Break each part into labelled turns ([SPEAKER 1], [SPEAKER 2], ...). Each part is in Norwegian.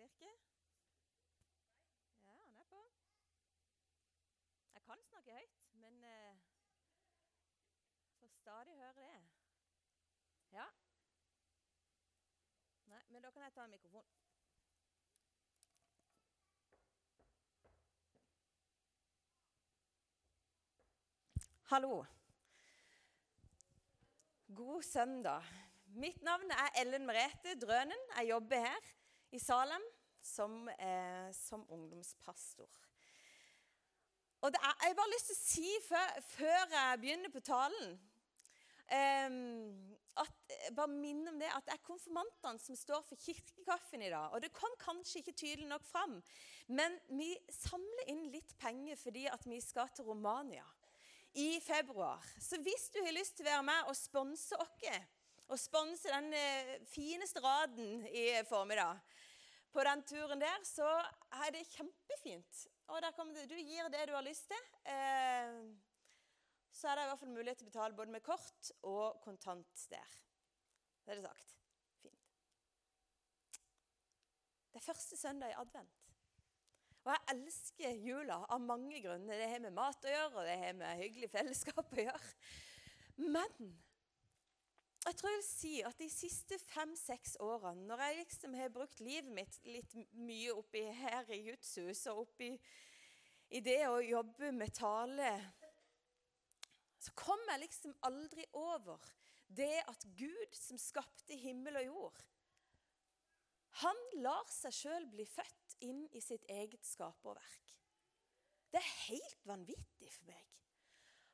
[SPEAKER 1] virker? Ja, han er på. Jeg kan snakke høyt, men eh, får stadig høre det. Ja. Nei, men da kan jeg ta en mikrofon. Hallo. God søndag. Mitt navn er Ellen Merete Drønen. Jeg jobber her i Salem som, eh, som ungdomspastor. Og er, Jeg har bare lyst til å si før, før jeg begynner på talen eh, at, Bare minne om det at det er konfirmantene som står for kirkekaffen i dag. Og det kom kanskje ikke tydelig nok fram, men vi samler inn litt penger fordi at vi skal til Romania i februar. Så hvis du har lyst til å være med og sponse oss, og sponse den eh, fineste raden i formiddag på den turen der, så er det kjempefint. Og det, du gir det du har lyst til. Eh, så er det i hvert fall mulighet til å betale både med kort og kontant der. Det er det sagt. Fint. Det er første søndag i advent. Og jeg elsker jula av mange grunner. Det har med mat å gjøre, og det har med hyggelig fellesskap å gjøre. Men jeg tror jeg vil si at de siste fem-seks årene, når jeg liksom har brukt livet mitt litt mye oppi her i Jutsus, og oppi i det å jobbe med tale, så kom jeg liksom aldri over det at Gud, som skapte himmel og jord, han lar seg sjøl bli født inn i sitt eget skaperverk. Det er helt vanvittig for meg.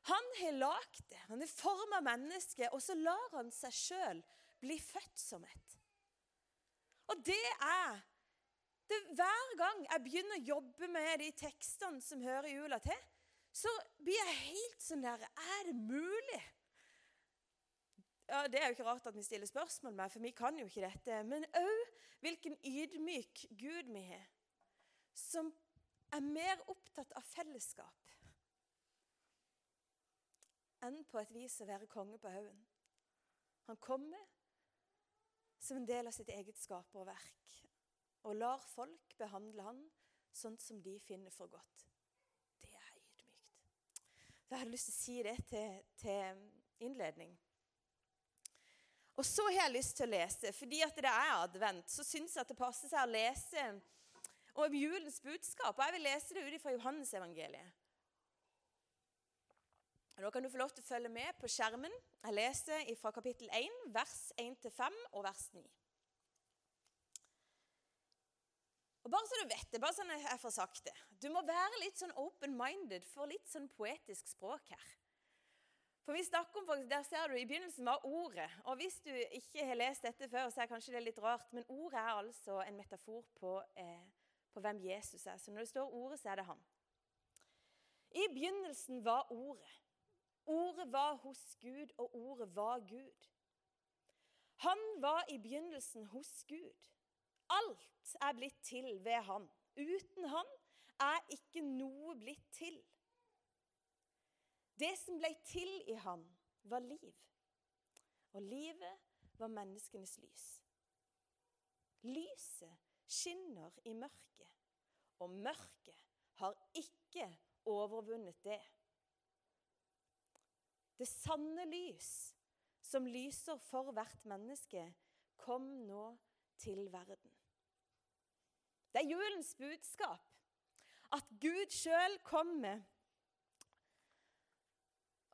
[SPEAKER 1] Han har lagd det, han har forma mennesket, og så lar han seg sjøl bli født som et. Og det er det, Hver gang jeg begynner å jobbe med de tekstene som hører jula til, så blir jeg helt sånn der Er det mulig? Ja, Det er jo ikke rart at vi stiller spørsmål med, for vi kan jo ikke dette. Men òg hvilken ydmyk Gud vi har, som er mer opptatt av fellesskap enn på et vis å være konge på haugen. Han kommer som en del av sitt eget skaperverk og lar folk behandle han sånn som de finner for godt. Det er ydmykt. Så jeg hadde lyst til å si det til, til innledning. Og så har jeg lyst til å lese, fordi at det er advent, så syns jeg at det passer seg å lese om julens budskap. Og jeg vil lese det ut fra Johannesevangeliet. Nå kan du få lov til å følge med på skjermen. Jeg leser fra kapittel 1, vers 1-5 og vers 9. Og bare så du vet det, bare sånn jeg får sagt det Du må være litt sånn open-minded for litt sånn poetisk språk her. For vi snakker om, Der ser du i begynnelsen var ordet. Og Hvis du ikke har lest dette før, så er kanskje det litt rart, men ordet er altså en metafor på, eh, på hvem Jesus er. Så når det står ordet, så er det han. I begynnelsen var ordet. Ordet var hos Gud, og ordet var Gud. Han var i begynnelsen hos Gud. Alt er blitt til ved han. Uten han er ikke noe blitt til. Det som ble til i han, var liv. Og livet var menneskenes lys. Lyset skinner i mørket, og mørket har ikke overvunnet det. Det sanne lys, som lyser for hvert menneske, kom nå til verden. Det er julens budskap at Gud sjøl kommer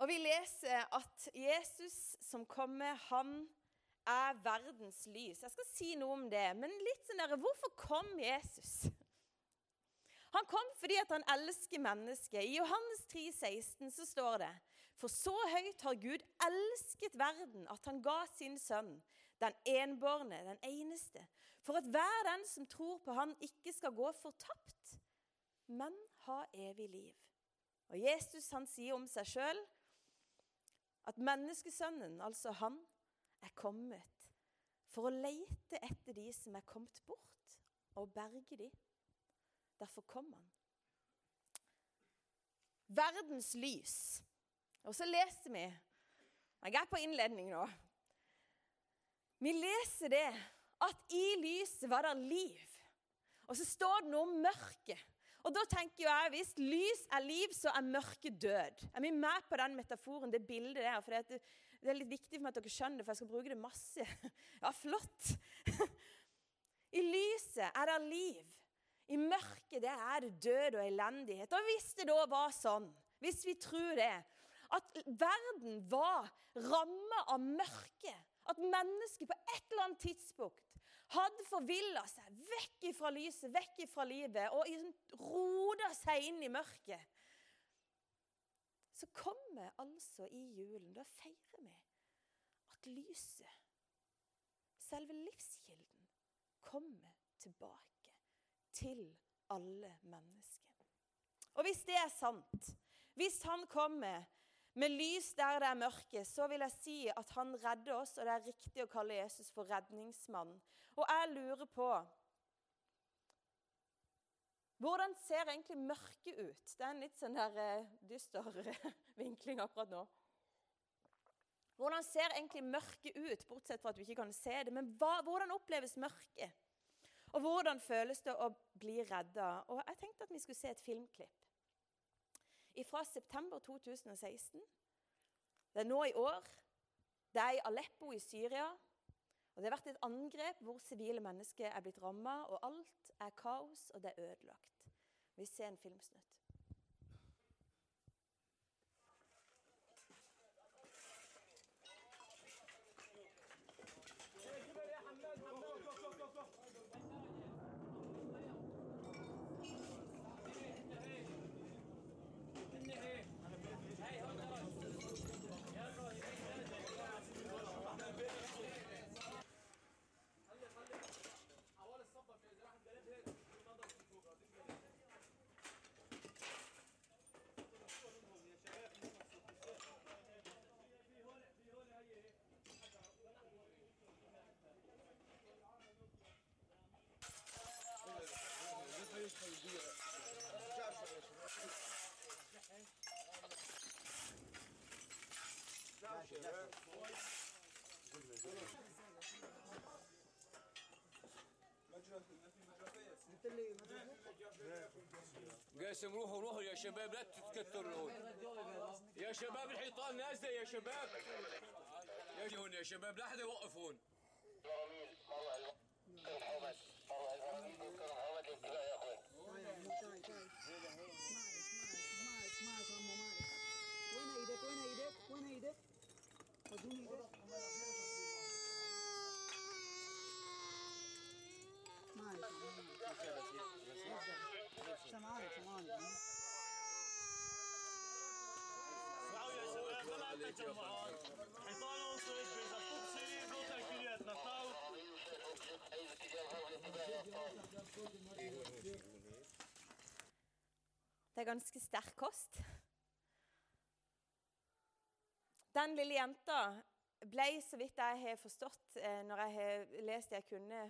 [SPEAKER 1] og vi leser at Jesus som kommer, han er verdens lys. Jeg skal si noe om det, men litt sånn der, hvorfor kom Jesus? Han kom fordi han elsker mennesket. I Johannes 3, 16 så står det For så høyt har Gud elsket verden at han ga sin sønn, den enbårne, den eneste, for at hver den som tror på han ikke skal gå fortapt, men ha evig liv. Og Jesus han sier om seg sjøl at menneskesønnen, altså han, er kommet for å leite etter de som er kommet bort, og berge de. Derfor kom han. Verdens lys. Og så leser vi Jeg er på innledning nå. Vi leser det at i lyset var det liv. Og så står det noe om mørket. Og da tenker jeg, Hvis lys er liv, så er mørket død. Er vi med på den metaforen, det bildet der? For det, er litt viktig for meg at dere skjønner det, for jeg skal bruke det masse. Ja, flott. I lyset er det liv. I mørket det er det død og elendighet. Og hvis det da var sånn, hvis vi tror det, at verden var ramma av mørke, at mennesket på et eller annet tidspunkt hadde forvilla seg vekk fra lyset, vekk fra livet, og roda seg inn i mørket Så kommer altså i julen Da feirer vi at lyset, selve livskilden, kommer tilbake til alle mennesker. Og hvis det er sant, hvis han kommer med lys der det er mørke, så vil jeg si at han redder oss, og det er riktig å kalle Jesus for redningsmann. Og jeg lurer på Hvordan ser egentlig mørket ut? Det er en litt sånn der uh, dyster vinkling akkurat nå. Hvordan ser egentlig mørket ut, bortsett fra at du ikke kan se det? Men hva, hvordan oppleves mørket? Og hvordan føles det å bli redda? Og jeg tenkte at vi skulle se et filmklipp. Fra september 2016. Det er nå i år. Det er i Aleppo i Syria. Og Det har vært et angrep hvor sivile mennesker er blitt ramma, og alt er kaos, og det er ødelagt. Vi ser en filmsnutt.
[SPEAKER 2] قاسم روحوا روحوا يا شباب لا تتكتروا يا شباب الحيطان نازله يا شباب. يا شباب لا حدا يوقف هون
[SPEAKER 3] شباب ما عندنا تجمعات حيطان وصلت بيزبطوا بسيري بلوطة كلياتنا اطلعوا
[SPEAKER 1] Det er ganske sterk kost. Den lille jenta ble, så vidt jeg har forstått eh, når jeg har lest det jeg kunne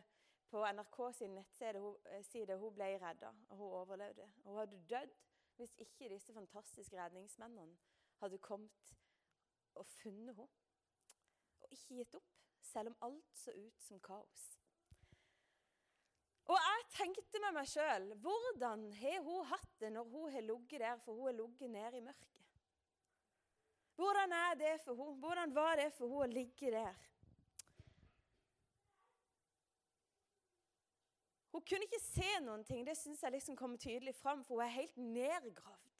[SPEAKER 1] på NRK sin nettside, hun, eh, side, hun ble redda, og hun overlevde. Hun hadde dødd hvis ikke disse fantastiske redningsmennene hadde kommet og funnet henne. Og ikke gitt opp, selv om alt så ut som kaos. Og jeg tenkte med meg sjøl hvordan har hun hatt det når hun har ligget der, for hun har ligget nede i mørket? Hvordan er det for henne? Hvordan var det for henne å ligge der? Hun kunne ikke se noen ting, det syns jeg liksom kommer tydelig fram, for hun er helt nedgravd.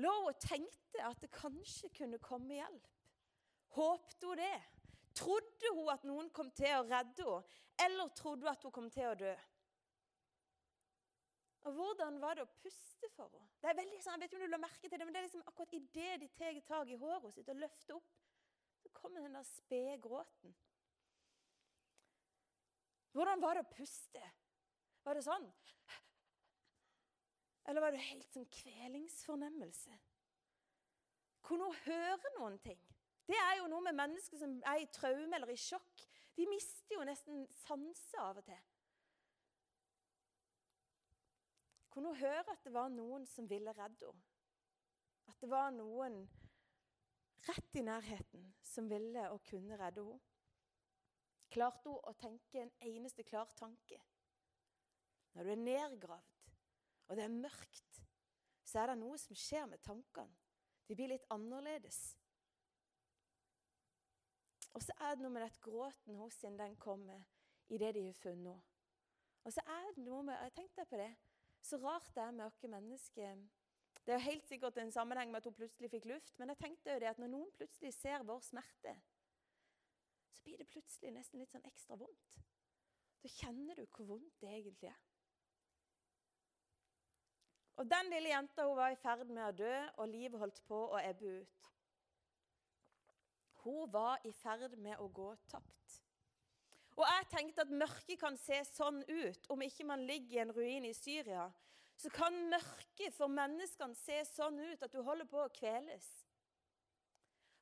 [SPEAKER 1] Lå og tenkte at det kanskje kunne komme hjelp. Håpte hun det? Trodde hun at noen kom til å redde henne, eller trodde hun at hun kom til å dø? Og Hvordan var det å puste for henne? Det er veldig sånn, jeg vet ikke om du la merke til det, men det er liksom akkurat idet de tar tak i håret sitt og løfter opp, så kommer den der spede gråten. Hvordan var det å puste? Var det sånn? Eller var det helt sånn kvelingsfornemmelse? Kunne hun høre noen ting? Det er jo noe med mennesker som er i traume eller i sjokk. De mister jo nesten sanse av og til. Kunne hun høre at det var noen som ville redde henne? At det var noen rett i nærheten som ville og kunne redde henne? Klarte hun å tenke en eneste klar tanke? Når du er nedgravd, og det er mørkt, så er det noe som skjer med tankene. De blir litt annerledes. Og så er det noe med at gråten hos henne den kommer i det de har funnet nå. Og så er det noe med Jeg tenkte på det. Så rart det er med oss mennesker. Det er helt sikkert en sammenheng med at hun plutselig fikk luft, men jeg tenkte jo det at når noen plutselig ser vår smerte, så blir det plutselig nesten litt sånn ekstra vondt. Da kjenner du hvor vondt det egentlig er. Og Den lille jenta hun var i ferd med å dø, og livet holdt på å ebbe ut. Hun var i ferd med å gå tapt. Og jeg tenkte at mørket kan se sånn ut om ikke man ligger i en ruin i Syria. Så kan mørket for menneskene se sånn ut at du holder på å kveles.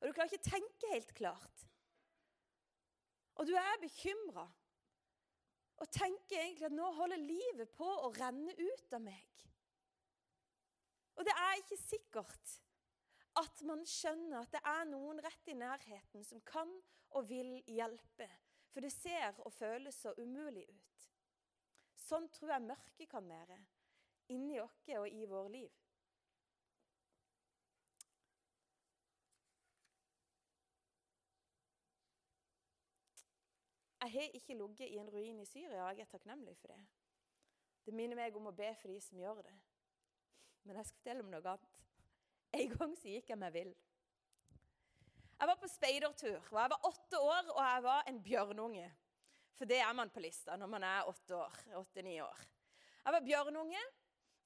[SPEAKER 1] Og du klarer ikke tenke helt klart. Og du er bekymra og tenker egentlig at nå holder livet på å renne ut av meg. Og det er ikke sikkert at man skjønner at det er noen rett i nærheten som kan og vil hjelpe. For det ser og føles så umulig ut. Sånn tror jeg mørket kan være inni oss og i vår liv. Jeg har ikke ligget i en ruin i Syria, og jeg er takknemlig for det. Det minner meg om å be for de som gjør det. Men jeg skal fortelle om noe annet. En gang så gikk jeg meg vill. Jeg var på speidertur. og Jeg var åtte år, og jeg var en bjørnunge. For det er man på lista når man er åtte år. åtte-ni år. Jeg var bjørnunge,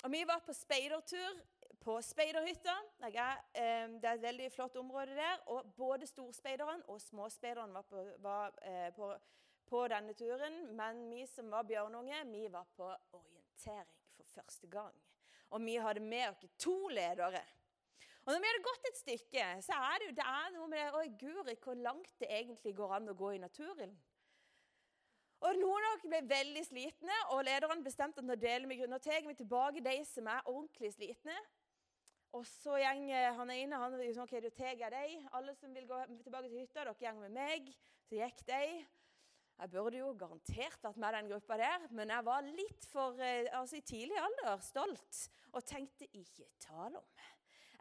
[SPEAKER 1] og vi var på speidertur på speiderhytta. Er, eh, det er et veldig flott område der. og Både storspeiderne og småspeiderne var, på, var eh, på, på, denne turen. Men vi som var bjørnunge, vi var på orientering for første gang. Og vi hadde med oss to ledere. Og når vi hadde gått et stykke, så er det jo det er noe med det Oi, guri, hvor langt det egentlig går an å gå i naturen. Og Noen av dere ble veldig slitne, og lederen bestemte at nå deler vi Nå tar vi tilbake de som er ordentlig slitne. Og så gjeng han ene han sånn, ok, da tar jeg de. Alle som vil gå tilbake til hytta, dere går med meg. Så gikk de. Jeg burde jo garantert vært med den gruppa der, men jeg var litt for eh, altså i tidlig alder stolt og tenkte ikke tale om.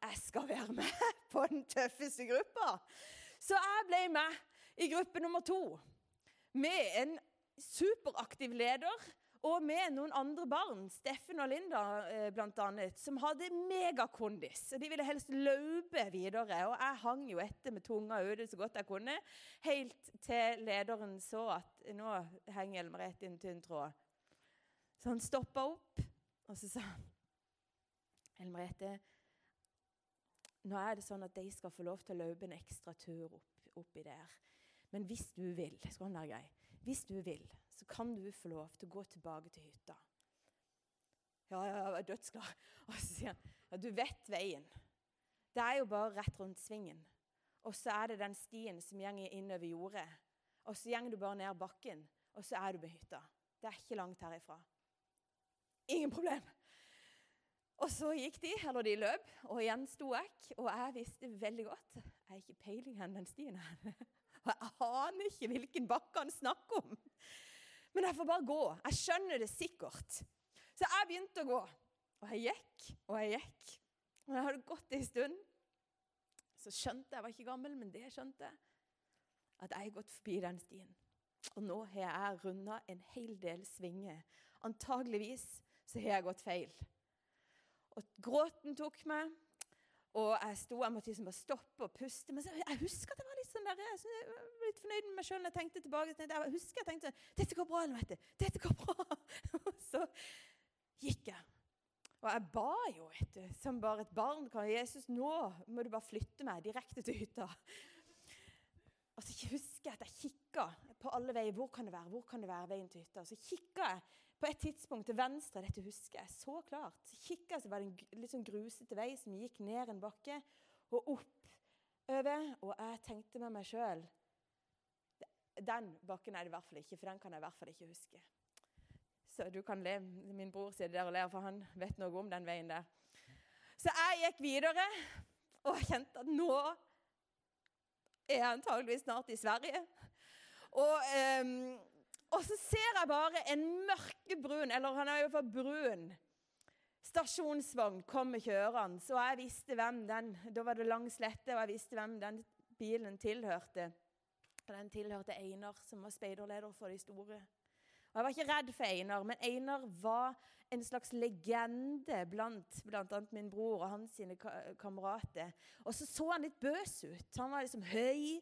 [SPEAKER 1] Jeg skal være med på den tøffeste gruppa. Så jeg ble med i gruppe nummer to med en superaktiv leder og med noen andre barn, Steffen og Linda eh, bl.a., som hadde megakondis. De ville helst løpe videre. Og jeg hang jo etter med tunga ute så godt jeg kunne, helt til lederen så at nå henger Ellen Merete i en tynn tråd. Så han stoppa opp, og så sa han Ellen Merete, nå er det sånn at de skal få lov til å løpe en ekstra tur opp, oppi der. Men hvis du vil, skal han være grei, hvis du vil, så kan du få lov til å gå tilbake til hytta. Ja, jeg var dødsglad. Og så sier han ja, du vet veien. Det er jo bare rett rundt svingen. Og så er det den stien som går innover jordet. Og så går du bare ned bakken, og så er du på hytta. Det er ikke langt herifra. Ingen problem. Og så gikk de, eller de løp, og igjen sto jeg. Og jeg visste veldig godt Jeg har ikke peiling på den stien her. Og jeg aner ikke hvilken bakke han snakker om. Men jeg får bare gå. Jeg skjønner det sikkert. Så jeg begynte å gå. Og jeg gikk og jeg gikk. Og jeg hadde gått en stund. Så skjønte jeg, jeg var ikke gammel, men det skjønte jeg, at jeg har gått forbi den stien. Og nå har jeg runda en hel del svinger. Antageligvis så har jeg gått feil. Og gråten tok meg. Og jeg sto, jeg måtte liksom bare stoppe og puste. Men jeg husker at det var litt sånn der, jeg var litt fornøyd med meg sjøl når jeg tenkte tilbake. Jeg husker jeg tenkte dette går bra, Ellen Dette går bra. Og så gikk jeg. Og jeg ba jo, vet du, som bare et barn kan. Jesus, nå må du bare flytte meg direkte til hytta. Og så husker jeg at jeg kikka på alle veier. Hvor kan det være? Hvor kan det være veien til hytta? Og så kikka jeg på et tidspunkt til venstre, dette husker jeg så klart, så kikka så var det en litt sånn grusete vei som gikk ned en bakke og oppover. Og jeg tenkte med meg sjøl Den bakken er det i hvert fall ikke, for den kan jeg i hvert fall ikke huske. Så du kan le. Min bror sitter der og ler, for han vet noe om den veien der. Så jeg gikk videre og kjente at nå er jeg antageligvis snart i Sverige. Og, um, og så ser jeg bare en mørkebrun, eller han er jo hvert brun, stasjonsvogn kom kjørende. Så jeg visste hvem den Da var det lang slette, og jeg visste hvem den bilen tilhørte. Den tilhørte Einar, som var speiderleder for de store. Og Jeg var ikke redd for Einar, men Einar var en slags legende blant bl.a. min bror og hans sine kamerater. Og så så han litt bøs ut. Han var liksom høy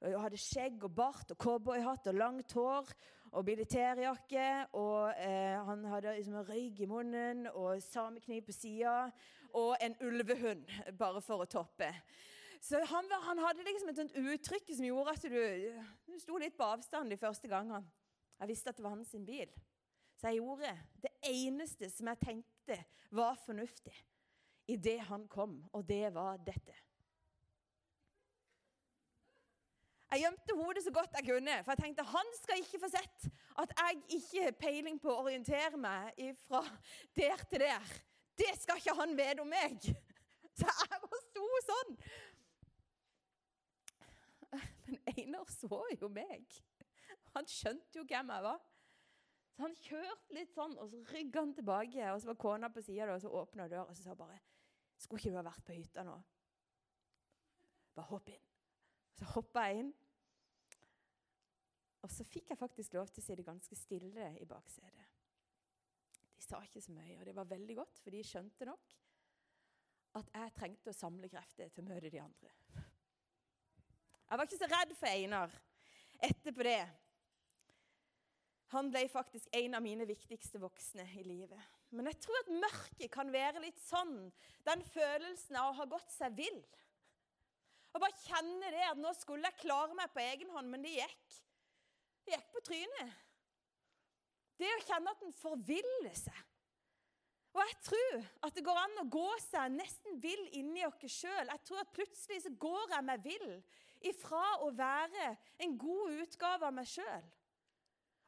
[SPEAKER 1] og hadde skjegg og bart og cowboyhatt og langt hår og militærjakke. Og eh, han hadde liksom røyk i munnen og samekniv på sida og en ulvehund, bare for å toppe. Så han, han hadde liksom et sånt uttrykk som gjorde at du, du sto litt på avstand de første gangene. Jeg visste at det var hans bil. Så jeg gjorde det eneste som jeg tenkte var fornuftig idet han kom, og det var dette. Jeg gjemte hodet så godt jeg kunne, for jeg tenkte han skal ikke få sett at jeg ikke har peiling på å orientere meg fra der til der. Det skal ikke han vite om meg. Så jeg bare sto sånn. Men Einar så jo meg. Han skjønte jo hvem jeg var. Så han kjørte litt sånn, og så rygga han tilbake. Og så var kona på sida, og så åpna døra, og så sa bare 'Skulle ikke du ha vært på hytta nå?' Bare hopp inn. Så hoppa jeg inn. Og så fikk jeg faktisk lov til å sitte ganske stille i baksetet. De sa ikke så mye, og det var veldig godt, for de skjønte nok at jeg trengte å samle krefter til å møte de andre. Jeg var ikke så redd for Einar etterpå det. Han ble faktisk en av mine viktigste voksne i livet. Men jeg tror at mørket kan være litt sånn, den følelsen av å ha gått seg vill. Og bare kjenne det at nå skulle jeg klare meg på egen hånd, men det gikk. Det gikk på trynet. Det å kjenne at en forviller seg. Og jeg tror at det går an å gå seg nesten vill inni oss sjøl. Jeg tror at plutselig så går jeg meg vill ifra å være en god utgave av meg sjøl.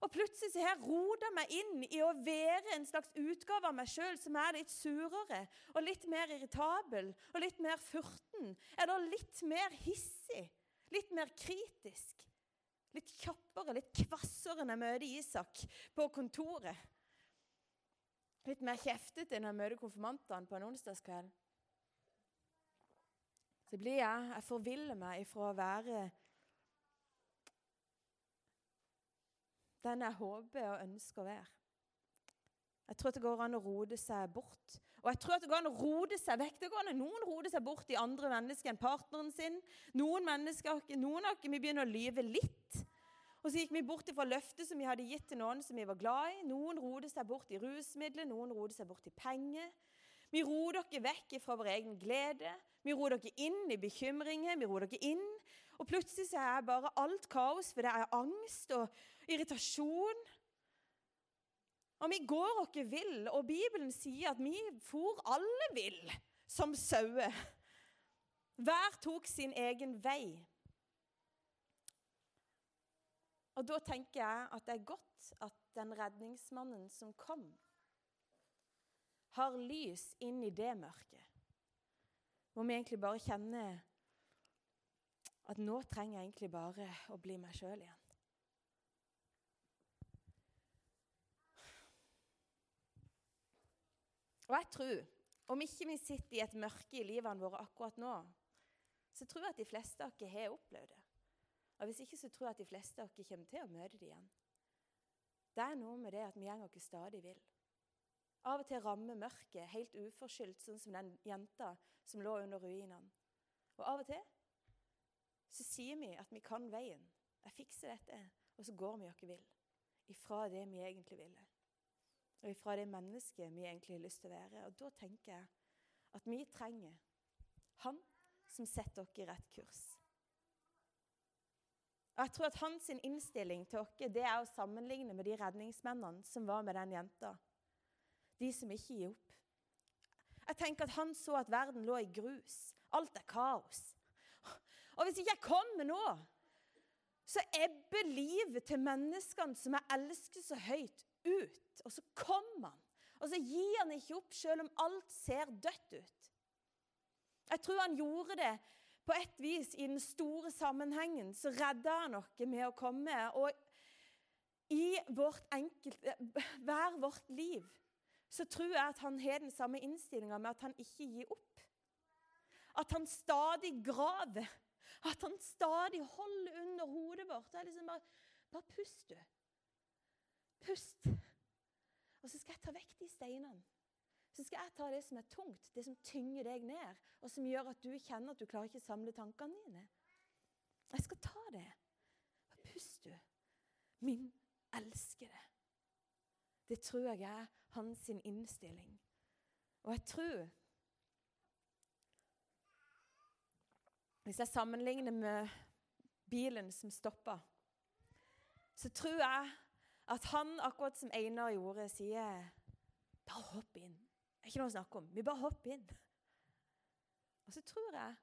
[SPEAKER 1] Og plutselig så har jeg rota meg inn i å være en slags utgave av meg sjøl som er litt surere og litt mer irritabel og litt mer furten. Eller litt mer hissig. Litt mer kritisk. Litt kjappere, litt kvassere når jeg møter Isak på kontoret. Litt mer kjeftete når jeg møter konfirmantene på en onsdagskveld. Så blir jeg Jeg forviller meg ifra å være den jeg håper og ønsker å være. Jeg tror at det går an å rode seg bort. Og jeg tror at det går an å rode seg vekk. Det går an Noen roder seg bort i andre mennesker enn partneren sin. Noen mennesker, noen av oss begynner å lyve litt. Og så gikk vi bort fra løftet som vi hadde gitt til noen som vi var glad i. Noen roder seg bort i rusmidler, noen roder seg bort i penger. Vi roer dere vekk fra vår egen glede. Vi roer dere inn i bekymringer. Vi roer dere inn. Og plutselig så er bare alt kaos, for det er angst og irritasjon. Og vi går oss vill, og Bibelen sier at vi for alle vill som sauer. Hver tok sin egen vei. Og da tenker jeg at det er godt at den redningsmannen som kom, har lys inn i det mørket. Hvor vi egentlig bare kjenner at nå trenger jeg egentlig bare å bli meg sjøl igjen. Og jeg tror, om ikke vi sitter i et mørke i livene våre akkurat nå, så tror jeg at de fleste av oss har opplevd det. Og Hvis ikke så tror jeg at de fleste av oss kommer til å møte det igjen. Det er noe med det at vi går oss stadig vill. Av og til rammer mørket helt uforskyldt, sånn som den jenta som lå under ruinene. Og av og til så sier vi at vi kan veien. Jeg fikser dette. Og så går vi oss vill. Ifra det vi egentlig ville. Og ifra det mennesket vi egentlig har lyst til å være. Og da tenker jeg at vi trenger han som setter oss i rett kurs. Og jeg tror at hans innstilling til oss det er å sammenligne med de redningsmennene som var med den jenta. De som ikke gir opp. Jeg tenker at Han så at verden lå i grus. Alt er kaos. Og hvis ikke jeg kommer nå, så ebber livet til menneskene som jeg elsker så høyt, ut. Og så kommer han. Og så gir han ikke opp selv om alt ser dødt ut. Jeg tror han gjorde det på et vis i den store sammenhengen så redder han oss med å komme. Og i vårt enkelt, hver vårt liv så tror jeg at han har den samme innstillinga med at han ikke gir opp. At han stadig graver. At han stadig holder under hodet vårt. Det er liksom bare, bare pust, du. Pust. Og så skal jeg ta vekk de steinene. Så skal jeg ta det som er tungt, det som tynger deg ned, og som gjør at du kjenner at du klarer ikke å samle tankene dine. Jeg skal ta det. Bare pust, du. Min elskede. Det tror jeg er hans innstilling. Og jeg tror Hvis jeg sammenligner med bilen som stoppa, så tror jeg at han, akkurat som Einar gjorde, sier Bare hopp inn. Det er ikke noe å snakke om. Vi bare hopper inn. Og så tror jeg,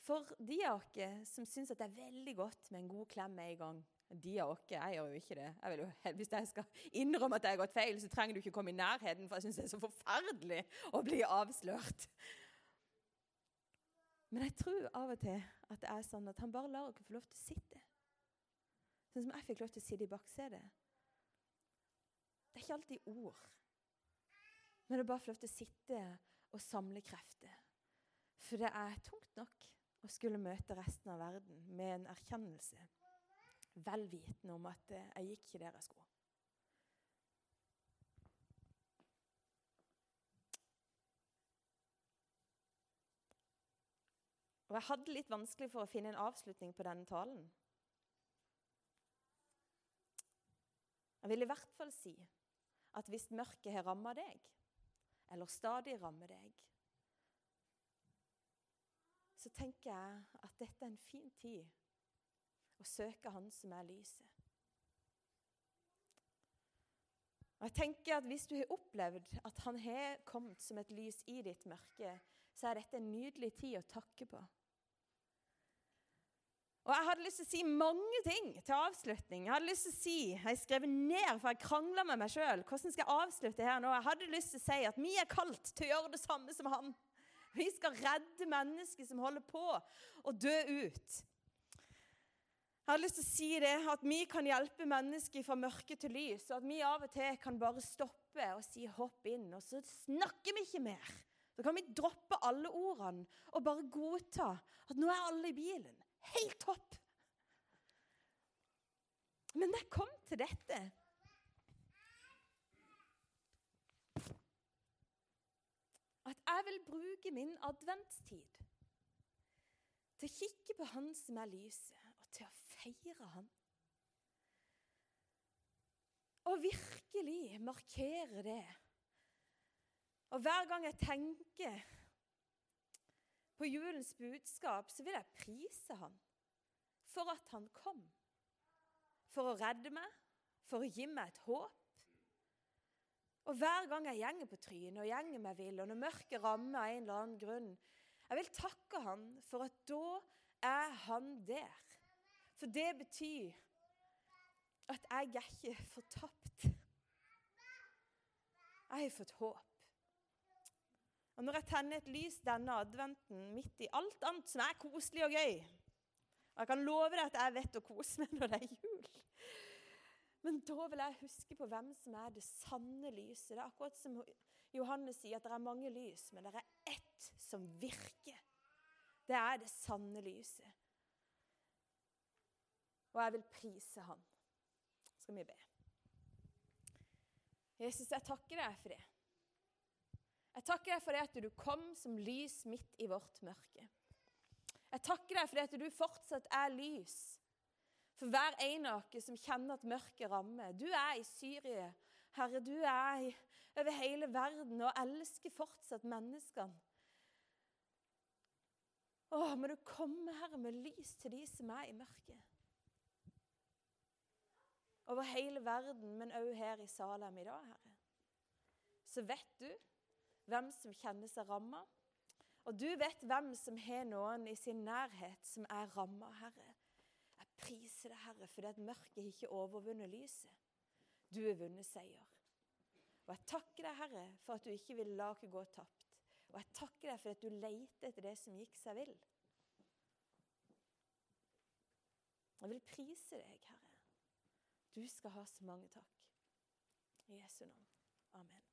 [SPEAKER 1] for de av oss som syns det er veldig godt med en god klem med en gang De av oss, jeg gjør jo ikke det. Jeg jo, hvis jeg skal innrømme at jeg har gått feil, så trenger du ikke komme i nærheten, for jeg syns det er så forferdelig å bli avslørt. Men jeg tror av og til at det er sånn at han bare lar oss få lov til å sitte. Sånn som jeg fikk lov til å sitte i baksetet. Det er ikke alltid ord. Men det er bare til å sitte og samle krefter. For det er tungt nok å skulle møte resten av verden med en erkjennelse, vel vitende om at eh, jeg gikk ikke der jeg skulle. Og Jeg hadde litt vanskelig for å finne en avslutning på denne talen. Jeg vil i hvert fall si at hvis mørket har ramma deg, eller stadig rammer deg, så tenker jeg at dette er en fin tid å søke Han som er lyset. Og jeg tenker at Hvis du har opplevd at Han har kommet som et lys i ditt mørke, så er dette en nydelig tid å takke på. Og Jeg hadde lyst til å si mange ting til avslutning. Jeg hadde lyst til å si, jeg har skrevet ned, for jeg krangla med meg sjøl. Hvordan skal jeg avslutte her nå? Jeg hadde lyst til å si at vi er kalt til å gjøre det samme som han. Vi skal redde mennesker som holder på å dø ut. Jeg hadde lyst til å si det, at vi kan hjelpe mennesker fra mørke til lys. Og at vi av og til kan bare stoppe og si 'hopp inn', og så snakker vi ikke mer. Så kan vi droppe alle ordene og bare godta at nå er alle i bilen. Helt topp. Men jeg kom til dette At jeg vil bruke min adventstid til å kikke på Han som er lyset, og til å feire Han. Og virkelig markere det. Og hver gang jeg tenker på julens budskap, så vil jeg prise ham for at han kom. For å redde meg, for å gi meg et håp. Og hver gang jeg gjenger på trynet og gjenger meg vill, og når mørket rammer av en eller annen grunn Jeg vil takke han for at da er han der. For det betyr at jeg er ikke fortapt. Jeg har fått håp. Og når jeg tenner et lys denne adventen midt i alt annet som er koselig og gøy Og jeg kan love deg at jeg vet å kose meg når det er jul. Men da vil jeg huske på hvem som er det sanne lyset. Det er akkurat som Johannes sier, at det er mange lys, men det er ett som virker. Det er det sanne lyset. Og jeg vil prise Han. Skal vi be. Jesus, jeg takker deg for det. Jeg takker deg for det at du kom som lys midt i vårt mørke. Jeg takker deg for det at du fortsatt er lys for hver en av oss som kjenner at mørket rammer. Du er i Syria, Herre. Du er i, over hele verden og elsker fortsatt menneskene. Å, må du komme, Herre, med lys til de som er i mørket. Over hele verden, men òg her i Salem i dag, Herre. Så vet du hvem som kjenner seg ramma. Og du vet hvem som har noen i sin nærhet som er ramma, Herre. Jeg priser deg, Herre, fordi at mørket har ikke overvunnet lyset. Du har vunnet seier. Og jeg takker deg, Herre, for at du ikke vil la oss gå tapt. Og jeg takker deg for at du leter etter det som gikk seg vill. Jeg vil prise deg, Herre. Du skal ha så mange takk. I Jesu navn. Amen.